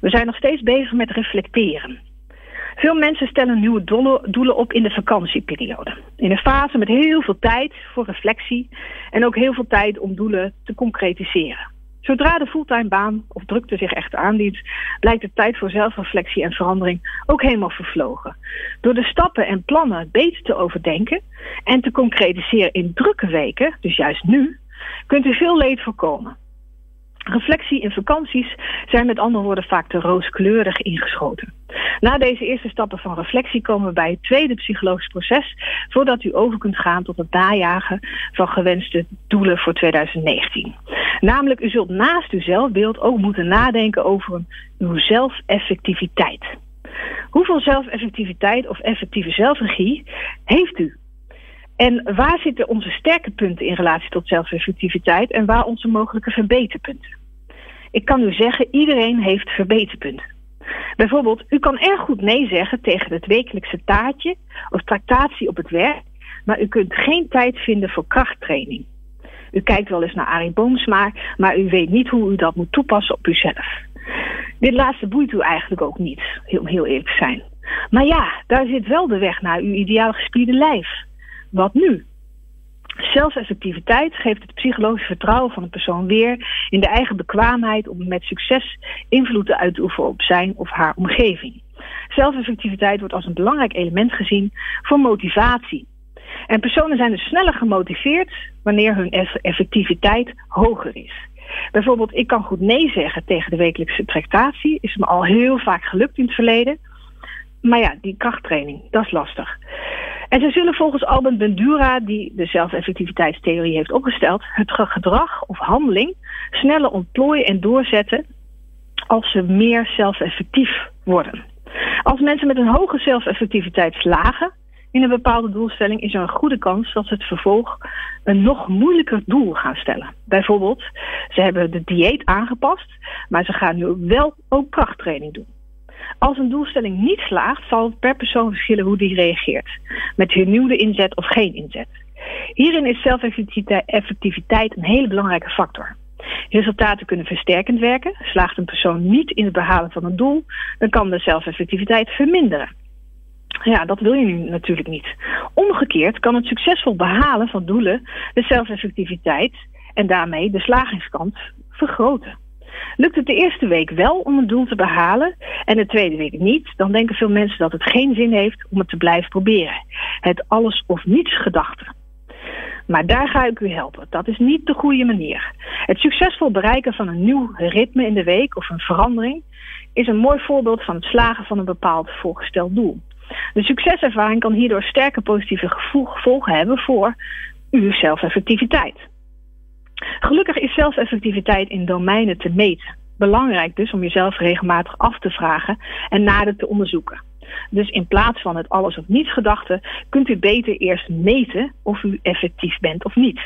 We zijn nog steeds bezig met reflecteren. Veel mensen stellen nieuwe doelen op in de vakantieperiode. In een fase met heel veel tijd voor reflectie en ook heel veel tijd om doelen te concretiseren. Zodra de fulltime baan of drukte zich echt aandient, blijkt de tijd voor zelfreflectie en verandering ook helemaal vervlogen. Door de stappen en plannen beter te overdenken en te concretiseren in drukke weken, dus juist nu, kunt u veel leed voorkomen. Reflectie in vakanties zijn met andere woorden vaak te rooskleurig ingeschoten. Na deze eerste stappen van reflectie komen we bij het tweede psychologisch proces voordat u over kunt gaan tot het najagen van gewenste doelen voor 2019. Namelijk, u zult naast uw zelfbeeld ook moeten nadenken over uw zelfeffectiviteit. Hoeveel zelfeffectiviteit of effectieve zelfregie heeft u? En waar zitten onze sterke punten in relatie tot zelfeffectiviteit en waar onze mogelijke verbeterpunten? Ik kan u zeggen, iedereen heeft verbeterpunten. Bijvoorbeeld, u kan erg goed nee zeggen tegen het wekelijkse taartje of tractatie op het werk, maar u kunt geen tijd vinden voor krachttraining. U kijkt wel eens naar Arie Boomsma, maar u weet niet hoe u dat moet toepassen op uzelf. Dit laatste boeit u eigenlijk ook niet, om heel eerlijk te zijn. Maar ja, daar zit wel de weg naar uw ideaal gespierde lijf. Wat nu? Zelfeffectiviteit geeft het psychologische vertrouwen van een persoon weer in de eigen bekwaamheid om met succes invloed te oefenen op zijn of haar omgeving. Zelfeffectiviteit wordt als een belangrijk element gezien voor motivatie. En personen zijn dus sneller gemotiveerd wanneer hun effectiviteit hoger is. Bijvoorbeeld, ik kan goed nee zeggen tegen de wekelijkse tractatie. Is me al heel vaak gelukt in het verleden. Maar ja, die krachttraining, dat is lastig. En ze zullen volgens Albert Bandura, die de zelfeffectiviteitstheorie heeft opgesteld, het gedrag of handeling sneller ontplooien en doorzetten als ze meer zelfeffectief worden. Als mensen met een hoge zelfeffectiviteit slagen in een bepaalde doelstelling, is er een goede kans dat ze het vervolg een nog moeilijker doel gaan stellen. Bijvoorbeeld, ze hebben de dieet aangepast, maar ze gaan nu wel ook krachttraining doen. Als een doelstelling niet slaagt, zal het per persoon verschillen hoe die reageert. Met hernieuwde inzet of geen inzet. Hierin is zelfeffectiviteit een hele belangrijke factor. Resultaten kunnen versterkend werken. Slaagt een persoon niet in het behalen van een doel, dan kan de zelfeffectiviteit verminderen. Ja, dat wil je nu natuurlijk niet. Omgekeerd kan het succesvol behalen van doelen de zelfeffectiviteit en daarmee de slagingskans vergroten. Lukt het de eerste week wel om een doel te behalen en de tweede week niet, dan denken veel mensen dat het geen zin heeft om het te blijven proberen. Het alles of niets gedachte. Maar daar ga ik u helpen. Dat is niet de goede manier. Het succesvol bereiken van een nieuw ritme in de week of een verandering is een mooi voorbeeld van het slagen van een bepaald voorgesteld doel. De succeservaring kan hierdoor sterke positieve gevolgen hebben voor uw zelfeffectiviteit. Gelukkig is zelfeffectiviteit in domeinen te meten. Belangrijk dus om jezelf regelmatig af te vragen en nader te onderzoeken. Dus in plaats van het alles of niets gedachte, kunt u beter eerst meten of u effectief bent of niet.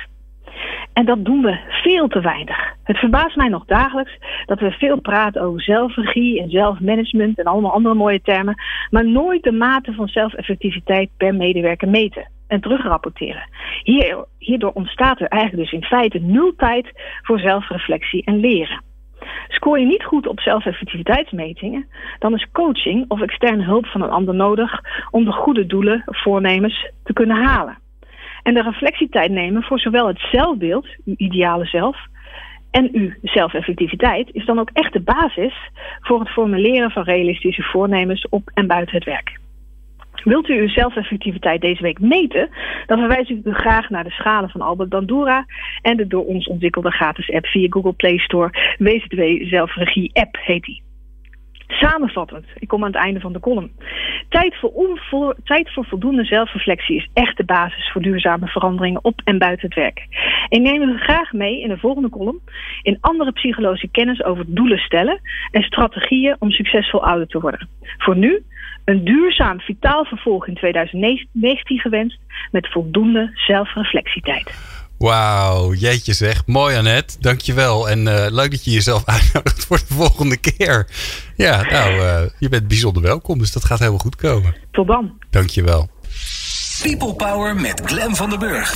En dat doen we veel te weinig. Het verbaast mij nog dagelijks dat we veel praten over zelfregie en zelfmanagement en allemaal andere mooie termen, maar nooit de mate van zelfeffectiviteit per medewerker meten en terugrapporteren. Hier, hierdoor ontstaat er eigenlijk dus in feite nul tijd voor zelfreflectie en leren. Scoor je niet goed op zelfeffectiviteitsmetingen, dan is coaching of externe hulp van een ander nodig om de goede doelen, voornemens te kunnen halen. En de reflectietijd nemen voor zowel het zelfbeeld, uw ideale zelf, en uw zelfeffectiviteit is dan ook echt de basis voor het formuleren van realistische voornemens op en buiten het werk. Wilt u uw zelfeffectiviteit deze week meten, dan verwijs ik u graag naar de schalen van Albert Bandura en de door ons ontwikkelde gratis app via Google Play Store. WZW Zelfregie App heet die. Samenvattend, ik kom aan het einde van de column. Tijd voor, tijd voor voldoende zelfreflectie is echt de basis voor duurzame veranderingen op en buiten het werk. Ik neem u graag mee in de volgende column in andere psychologische kennis over doelen stellen en strategieën om succesvol ouder te worden. Voor nu een duurzaam vitaal vervolg in 2019 gewenst met voldoende zelfreflectietijd. Wauw, jeetje zeg. Mooi Annette, dankjewel. En uh, leuk dat je jezelf uitnodigt voor de volgende keer. Ja, nou, uh, je bent bijzonder welkom, dus dat gaat helemaal goed komen. Tot dan. Dankjewel. People Power met Glen van der Burg.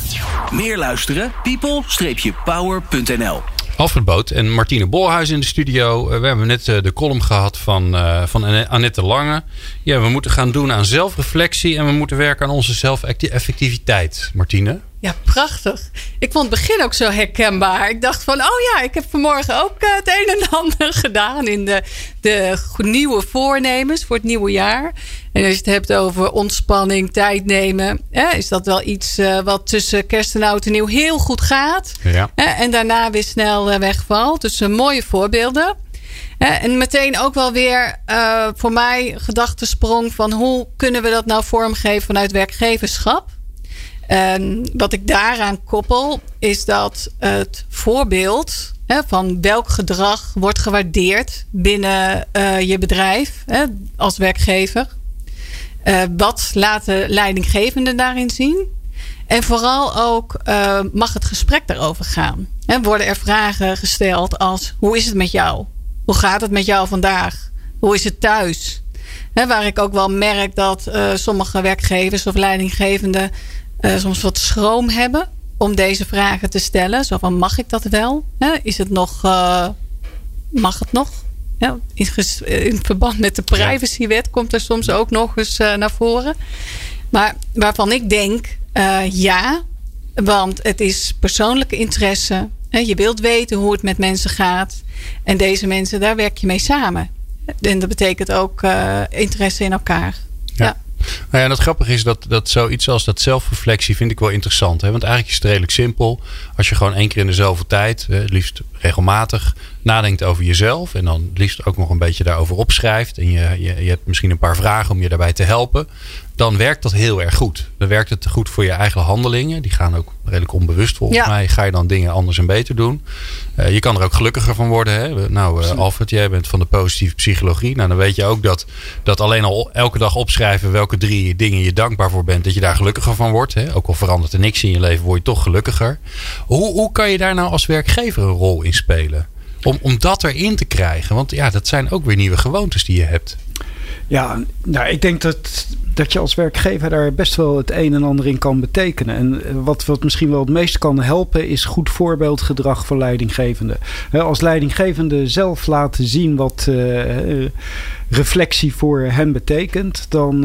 Meer luisteren? people-power.nl Alfred Boot en Martine Bolhuis in de studio. Eh, we hebben net eh, de column gehad van, uh, van Annette Lange. Ja, we moeten gaan doen aan zelfreflectie en we moeten werken aan onze zelfeffectiviteit. Martine? Ja, prachtig. Ik vond het begin ook zo herkenbaar. Ik dacht van, oh ja, ik heb vanmorgen ook het een en ander gedaan in de, de nieuwe voornemens voor het nieuwe jaar. En als je het hebt over ontspanning, tijd nemen, hè, is dat wel iets uh, wat tussen kerst en oud en nieuw heel goed gaat. Ja. Hè, en daarna weer snel uh, wegvalt. Dus uh, mooie voorbeelden. En meteen ook wel weer voor mij gedachtesprong van hoe kunnen we dat nou vormgeven vanuit werkgeverschap? En wat ik daaraan koppel is dat het voorbeeld hè, van welk gedrag wordt gewaardeerd binnen je bedrijf hè, als werkgever. Uh, wat laten leidinggevenden daarin zien? En vooral ook uh, mag het gesprek daarover gaan. En worden er vragen gesteld als: hoe is het met jou? Hoe gaat het met jou vandaag? Hoe is het thuis? Waar ik ook wel merk dat sommige werkgevers of leidinggevenden soms wat schroom hebben om deze vragen te stellen. Zo van: mag ik dat wel? Is het nog? mag het nog? Ja, in, verband met de privacywet komt er soms ook nog eens uh, naar voren. Maar waarvan ik denk, uh, ja, want het is persoonlijke interesse. Je wilt weten hoe het met mensen gaat. En deze mensen, daar werk je mee samen. En dat betekent ook uh, interesse in elkaar. ja. ja. Nou ja, en het grappige is dat, dat zoiets als dat zelfreflectie vind ik wel interessant. Hè? Want eigenlijk is het redelijk simpel. Als je gewoon één keer in dezelfde tijd, het liefst regelmatig, nadenkt over jezelf. En dan liefst ook nog een beetje daarover opschrijft. En je, je, je hebt misschien een paar vragen om je daarbij te helpen dan werkt dat heel erg goed. Dan werkt het goed voor je eigen handelingen. Die gaan ook redelijk onbewust volgens mij. Ga je dan dingen anders en beter doen. Uh, je kan er ook gelukkiger van worden. Hè? Nou, uh, Alfred, jij bent van de positieve psychologie. Nou, dan weet je ook dat, dat alleen al elke dag opschrijven welke drie dingen je dankbaar voor bent. Dat je daar gelukkiger van wordt. Hè? Ook al verandert er niks in je leven, word je toch gelukkiger. Hoe, hoe kan je daar nou als werkgever een rol in spelen? Om, om dat erin te krijgen. Want ja, dat zijn ook weer nieuwe gewoontes die je hebt. Ja, nou, ik denk dat, dat je als werkgever daar best wel het een en ander in kan betekenen. En eh, wat, wat misschien wel het meest kan helpen, is goed voorbeeldgedrag voor leidinggevenden. Als leidinggevende zelf laten zien wat uh, reflectie voor hen betekent, dan,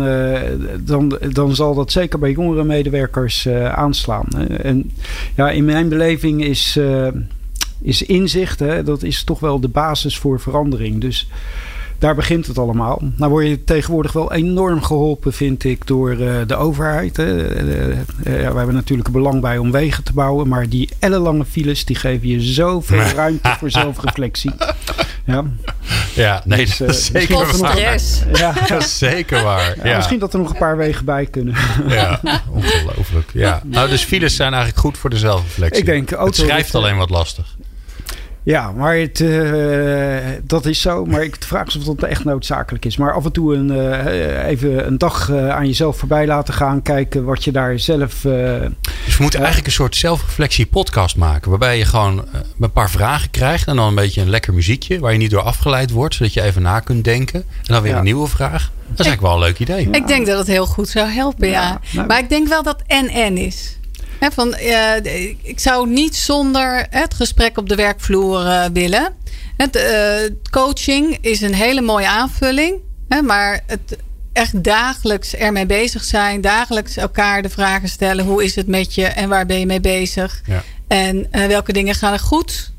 dan, dan zal dat zeker bij jongere medewerkers aanslaan. En ja, in mijn beleving is, is inzicht, hè, dat is toch wel de basis voor verandering. Dus daar begint het allemaal. Nou word je tegenwoordig wel enorm geholpen, vind ik, door uh, de overheid. Hè. Uh, uh, we hebben natuurlijk een belang bij om wegen te bouwen. Maar die ellenlange files, die geven je zoveel ruimte voor zelfreflectie. Ja, ja nee, dus, dat is zeker waar. Ja. Dat is zeker waar. Ja, Misschien dat er nog een paar wegen bij kunnen. Ja, ongelooflijk. Ja. Nou, dus files zijn eigenlijk goed voor de zelfreflectie. Ik denk, het schrijft alleen wat lastig. Ja, maar het, uh, dat is zo. Maar ik vraag me of dat echt noodzakelijk is. Maar af en toe een, uh, even een dag uh, aan jezelf voorbij laten gaan. Kijken wat je daar zelf... dus we moeten eigenlijk een soort zelfreflectie podcast maken. Waarbij je gewoon een paar vragen krijgt. En dan een beetje een lekker muziekje. Waar je niet door afgeleid wordt. Zodat je even na kunt denken. En dan weer ja. een nieuwe vraag. Dat is eigenlijk wel een leuk idee. Ik denk dat het heel goed zou helpen, ja. ja. Nou, maar ik denk wel dat en-en is van, uh, ik zou niet zonder het gesprek op de werkvloer uh, willen. Het, uh, coaching is een hele mooie aanvulling. Hè, maar het echt dagelijks ermee bezig zijn. Dagelijks elkaar de vragen stellen. Hoe is het met je en waar ben je mee bezig? Ja. En welke dingen gaan er goed?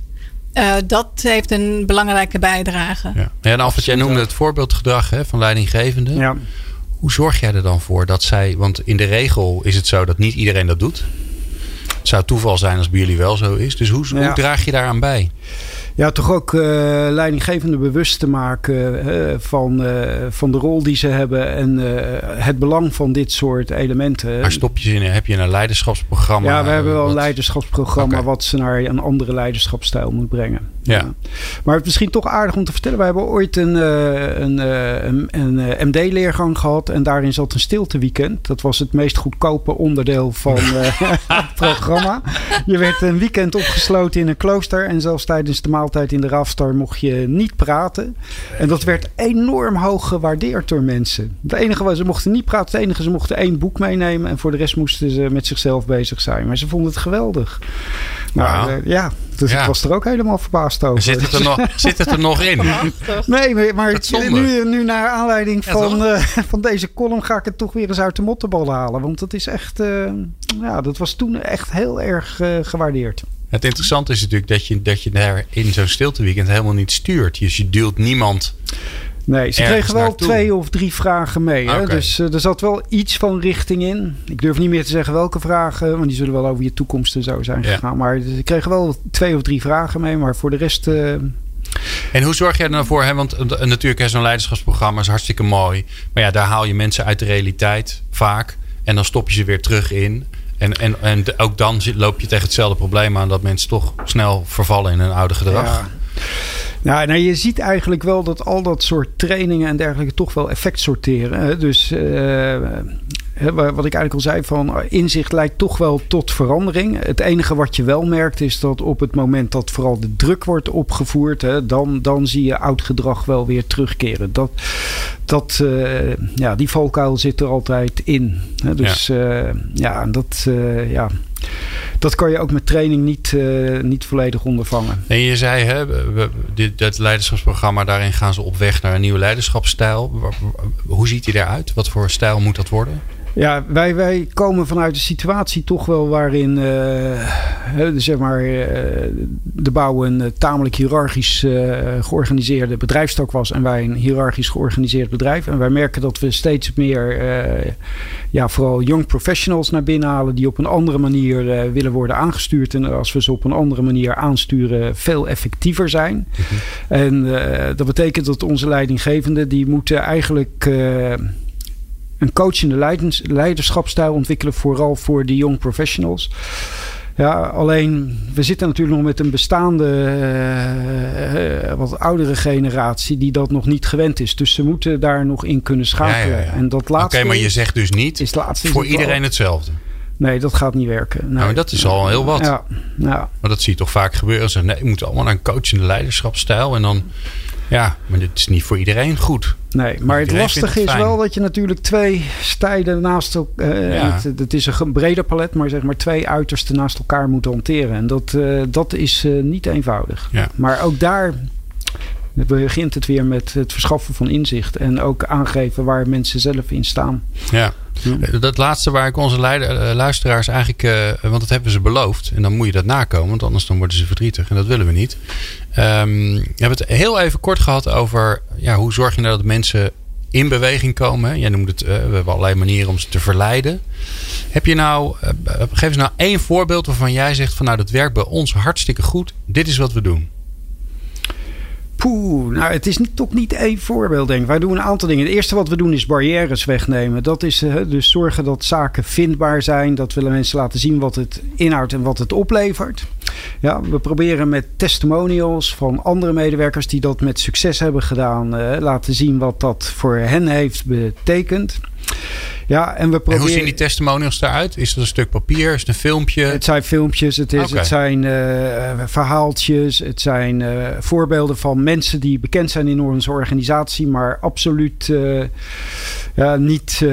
dat heeft een belangrijke bijdrage. Ja, ja en Alfred, jij noemde het voorbeeldgedrag hè, van leidinggevenden. Ja. Hoe zorg jij er dan voor dat zij... Want in de regel is het zo dat niet iedereen dat doet. Het zou toeval zijn als bij jullie wel zo is. Dus hoe, hoe draag je daaraan bij? Ja, toch ook uh, leidinggevende bewust te maken uh, van, uh, van de rol die ze hebben en het belang van dit soort elementen. Maar stop je in, heb je een leiderschapsprogramma? Ja, we hebben wel een leiderschapsprogramma okay. wat ze naar een andere leiderschapsstijl moet brengen. Ja. ja. Maar het is misschien toch aardig om te vertellen. We hebben ooit een, een, een, een MD-leergang gehad en daarin zat een stilteweekend. Dat was het meest goedkope onderdeel van het programma. Je werd een weekend opgesloten in een klooster en zelfs tijdens de maand maaltijd in de Rafstar mocht je niet praten. En dat werd enorm hoog gewaardeerd door mensen. Het enige was, ze mochten niet praten. Het enige, ze mochten één boek meenemen. En voor de rest moesten ze met zichzelf bezig zijn. Maar ze vonden het geweldig. Maar eh, ja, dus Ja. ik was er ook helemaal verbaasd over. Zit het er nog, zit het er nog in? Nee, maar, nu, nu naar aanleiding Ja, van, eh, van deze column ga ik het toch weer eens uit de mottenbal halen. Want dat is echt, eh, ja, dat was toen echt heel erg gewaardeerd. Het interessante is natuurlijk dat je, dat je daar in zo'n stilteweekend helemaal niet stuurt. Dus je duwt niemand. Nee, ze kregen wel naartoe. twee of drie vragen mee. Hè? Oké. Dus eh, er zat wel iets van richting in. Ik durf niet meer te zeggen welke vragen, want die zullen wel over je toekomst en zo zijn Ja. gegaan. Maar ze kregen wel twee of drie vragen mee. Maar voor de rest, eh, En hoe zorg jij er nou voor? Hè? Want eh, natuurlijk is zo'n leiderschapsprogramma is hartstikke mooi. Maar ja, daar haal je mensen uit de realiteit vaak. En dan stop je ze weer terug in. En, en, en ook dan loop je tegen hetzelfde probleem aan. Dat mensen toch snel vervallen in hun oude gedrag. Ja. Nou, nou, je ziet eigenlijk wel dat al dat soort trainingen en dergelijke toch wel effect sorteren. Dus eh, hè, wat ik eigenlijk al zei, van eh, inzicht leidt toch wel tot verandering. Het enige wat je wel merkt is dat op het moment dat vooral de druk wordt opgevoerd, hè, dan, dan zie je oud gedrag wel weer terugkeren. Dat, dat, eh, ja, die valkuil zit er altijd in. Hè. Dus ja, ja en dat, eh, ja, dat kan je ook met training niet, eh, niet volledig ondervangen. En je zei, hè, we- dit, dat leiderschapsprogramma, daarin gaan ze op weg naar een nieuwe leiderschapsstijl. Hoe ziet die eruit? Wat voor stijl moet dat worden? Ja, wij, wij komen vanuit een situatie toch wel waarin hè, zeg maar, eh, de bouw een eh, tamelijk hiërarchisch georganiseerde bedrijfstak was. En wij een hiërarchisch georganiseerd bedrijf. En wij merken dat we steeds meer, ja, vooral young professionals naar binnen halen. Die op een andere manier willen worden aangestuurd. En als we ze op een andere manier aansturen, veel effectiever zijn. En eh, dat betekent dat onze leidinggevenden, die moeten eigenlijk... een coachende leiderschapstijl ontwikkelen, vooral voor die young professionals. Ja, alleen we zitten natuurlijk nog met een bestaande, eh, eh, wat oudere generatie die dat nog niet gewend is. Dus ze moeten daar nog in kunnen schakelen. Ja, ja, ja. En dat Oké, laatste maar je zegt dus niet is voor wel- iedereen hetzelfde. Nee, dat gaat niet werken. Nee. Nou, dat is al heel wat. Ja. Maar dat zie je toch vaak gebeuren. Ze nee, je moet allemaal naar een coachende leiderschapsstijl. En dan, ja, maar dit is niet voor iedereen goed. Nee, maar het lastige het is wel dat je natuurlijk twee stijlen naast elkaar. Ja. het, het is een breder palet, maar zeg maar twee uitersten naast elkaar moet hanteren. En dat, eh, dat is eh, niet eenvoudig. Ja. Maar ook daar begint het weer met het verschaffen van inzicht. En ook aangeven waar mensen zelf in staan. Ja. Dat laatste waar ik onze eh, luisteraars eigenlijk, eh, want dat hebben ze beloofd. En dan moet je dat nakomen, want anders dan worden ze verdrietig. En dat willen we niet. Ehm, we hebben het heel even kort gehad over ja, hoe zorg je nou dat mensen in beweging komen. Jij noemde het, eh, we hebben allerlei manieren om ze te verleiden. Heb je nou, geef eens nou één voorbeeld waarvan jij zegt van nou dat werkt bij ons hartstikke goed. Dit is wat we doen. Nou het is niet, toch niet één voorbeeld denk ik. Wij doen een aantal dingen. Het eerste wat we doen is barrières wegnemen. Dat is eh, dus zorgen dat zaken vindbaar zijn. Dat willen mensen laten zien wat het inhoudt en wat het oplevert. Ja, we proberen met testimonials van andere medewerkers die dat met succes hebben gedaan. eh, laten zien wat dat voor hen heeft betekend. Ja, en we En proberen... hoe zien die testimonials eruit? Is het een stuk papier? Is het een filmpje? Het zijn filmpjes, het, is, het zijn eh, verhaaltjes, het zijn eh, voorbeelden van mensen die bekend zijn in onze organisatie, maar absoluut eh, ja, niet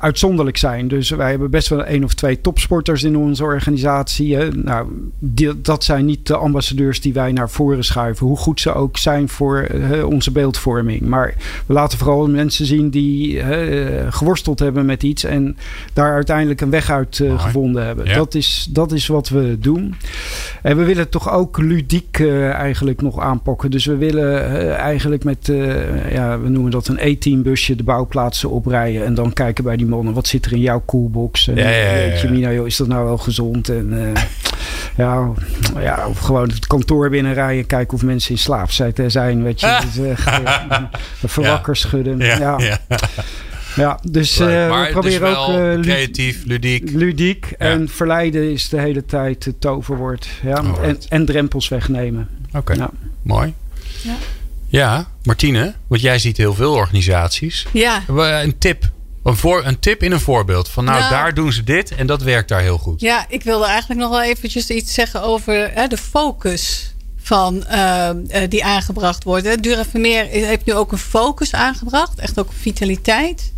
uitzonderlijk zijn. Dus wij hebben best wel één of twee topsporters in onze organisatie. Hè. Nou, die- dat zijn niet de ambassadeurs die wij naar voren schuiven, hoe goed ze ook zijn voor onze beeldvorming. Maar we laten vooral mensen zien die geworsteld hebben met iets en daar uiteindelijk een weg uit eh, gevonden hebben. Ja. Dat, is, dat is wat we doen. En we willen toch ook ludiek eh, eigenlijk nog aanpakken. Dus we willen eh, eigenlijk met, ja, we noemen dat een E-team busje, de bouwplaatsen oprijden. En dan kijken bij die mannen, wat zit er in jouw coolbox? En Ja. Mina, joh, is dat nou wel gezond? En ja, ja, of gewoon het kantoor binnenrijden, kijken of mensen in slaap zijn-. Weet je, dus, verwakker schudden. Ja, ja, dus eh, maar we het is proberen wel ook eh, lu- creatief, ludiek. ludiek. Ja. En verleiden is de hele tijd het toverwoord. Ja? En, en drempels wegnemen. Oké, Ja. mooi. Ja. Ja, Martine, want jij ziet heel veel organisaties. Ja, Een tip. Een, voor, een tip in een voorbeeld. Van nou, Nou. daar doen ze dit en dat werkt daar heel goed. ja, ik wilde eigenlijk nog wel eventjes iets zeggen over hè, de focus van, uh, die aangebracht worden. Dura Vermeer heeft nu ook een focus aangebracht. Echt ook vitaliteit.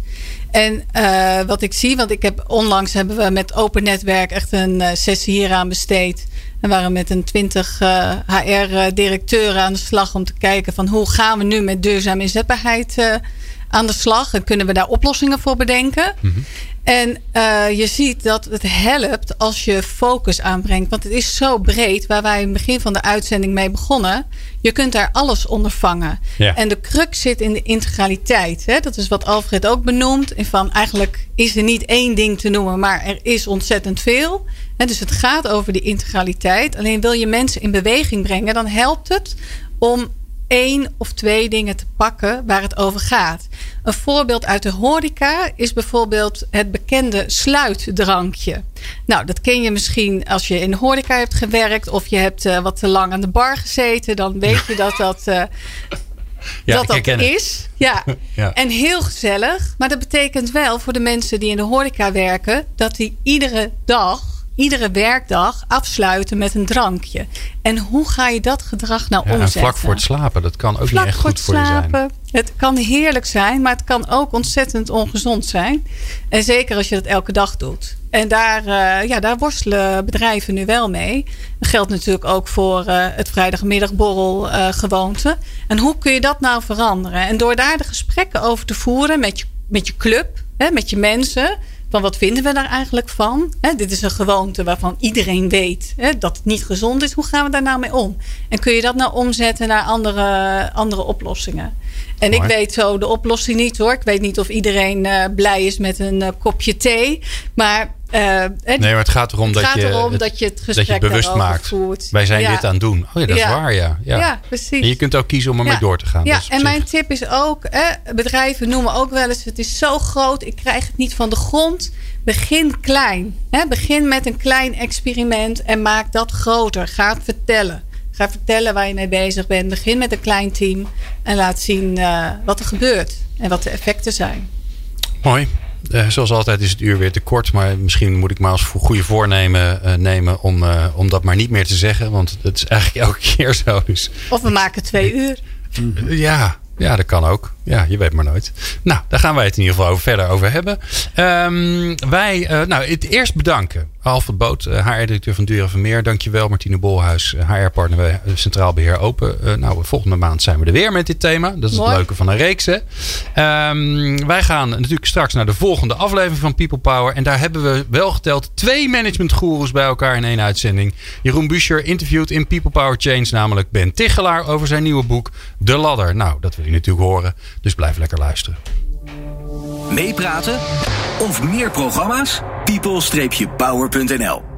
En uh, wat ik zie, want ik heb onlangs hebben we met Open Netwerk echt een uh, sessie hieraan besteed. En waren met een 20 uh, HR-directeuren aan de slag om te kijken van hoe gaan we nu met duurzame inzetbaarheid aan de slag en kunnen we daar oplossingen voor bedenken. -hmm. En uh, je ziet dat het helpt als je focus aanbrengt. Want het is zo breed, waar wij in het begin van de uitzending mee begonnen. Je kunt daar alles onder vangen. Ja. En de crux zit in de integraliteit. Hè? Dat is wat Alfred ook benoemt. En van eigenlijk is er niet één ding te noemen, maar er is ontzettend veel. En dus het gaat over die integraliteit. Alleen wil je mensen in beweging brengen, dan helpt het om één of twee dingen te pakken waar het over gaat. Een voorbeeld uit de horeca is bijvoorbeeld het bekende sluitdrankje. Nou, dat ken je misschien als je in de horeca hebt gewerkt of je hebt uh, wat te lang aan de bar gezeten. Dan weet je dat dat, uh, ja, dat, dat is. Ja. ja. En heel gezellig. Maar dat betekent wel voor de mensen die in de horeca werken dat die iedere dag iedere werkdag afsluiten met een drankje. En hoe ga je dat gedrag nou ja, omzetten? En vlak voor het slapen, dat kan ook vlak niet echt goed voor, voor je zijn. Het kan heerlijk zijn, maar het kan ook ontzettend ongezond zijn. En zeker als je dat elke dag doet. En daar, uh, ja, daar worstelen bedrijven nu wel mee. Dat geldt natuurlijk ook voor uh, het vrijdagmiddagborrel uh, gewoonte. En hoe kun je dat nou veranderen? En door daar de gesprekken over te voeren met je, met je club, hè, met je mensen van wat vinden we daar eigenlijk van? Dit is een gewoonte waarvan iedereen weet dat het niet gezond is. Hoe gaan we daar nou mee om? En kun je dat nou omzetten naar andere, andere oplossingen? En Mooi. ik weet zo de oplossing niet hoor. Ik weet niet of iedereen uh, blij is met een uh, kopje thee. Maar, uh, nee, maar het gaat erom, het dat, gaat je, erom het, dat je het gesprek dat je bewust maakt. Voert. Wij zijn ja. dit aan het doen. Oh ja, dat ja. is waar, ja. ja. Ja, precies. En je kunt ook kiezen om ermee door te gaan. Ja, en mijn tip is ook, hè, bedrijven noemen ook wel eens: het is zo groot, ik krijg het niet van de grond. Begin klein. Hè? Begin met een klein experiment en maak dat groter. Ga het vertellen. Ga vertellen waar je mee bezig bent. Begin met een klein team en laat zien uh, wat er gebeurt en wat de effecten zijn. Mooi. Uh, zoals altijd is het uur weer te kort, maar misschien moet ik maar als goede voornemen uh, nemen om, uh, om dat maar niet meer te zeggen, want het is eigenlijk elke keer zo. Dus. Of we maken twee uur. Ja, ja, dat kan ook. Ja, je weet maar nooit. Nou, daar gaan wij het in ieder geval over, verder over hebben. Um, wij, uh, nou, het eerst bedanken. Alfred Boot, HR-directeur van Dura Vermeer. Dankjewel Martine Bolhuis, HR-partner bij Centraal Beheer Open. Uh, nou, volgende maand zijn we er weer met dit thema. Dat is Mooi. het leuke van een reeks. Hè? Um, wij gaan natuurlijk straks naar de volgende aflevering van People Power. En daar hebben we wel geteld twee managementgoeroes bij elkaar in één uitzending. Jeroen Buescher interviewt in People Power Change namelijk Ben Tichelaar over zijn nieuwe boek De Ladder. Nou, dat wil je natuurlijk horen. Dus blijf lekker luisteren. Meepraten of meer programma's? people-power.nl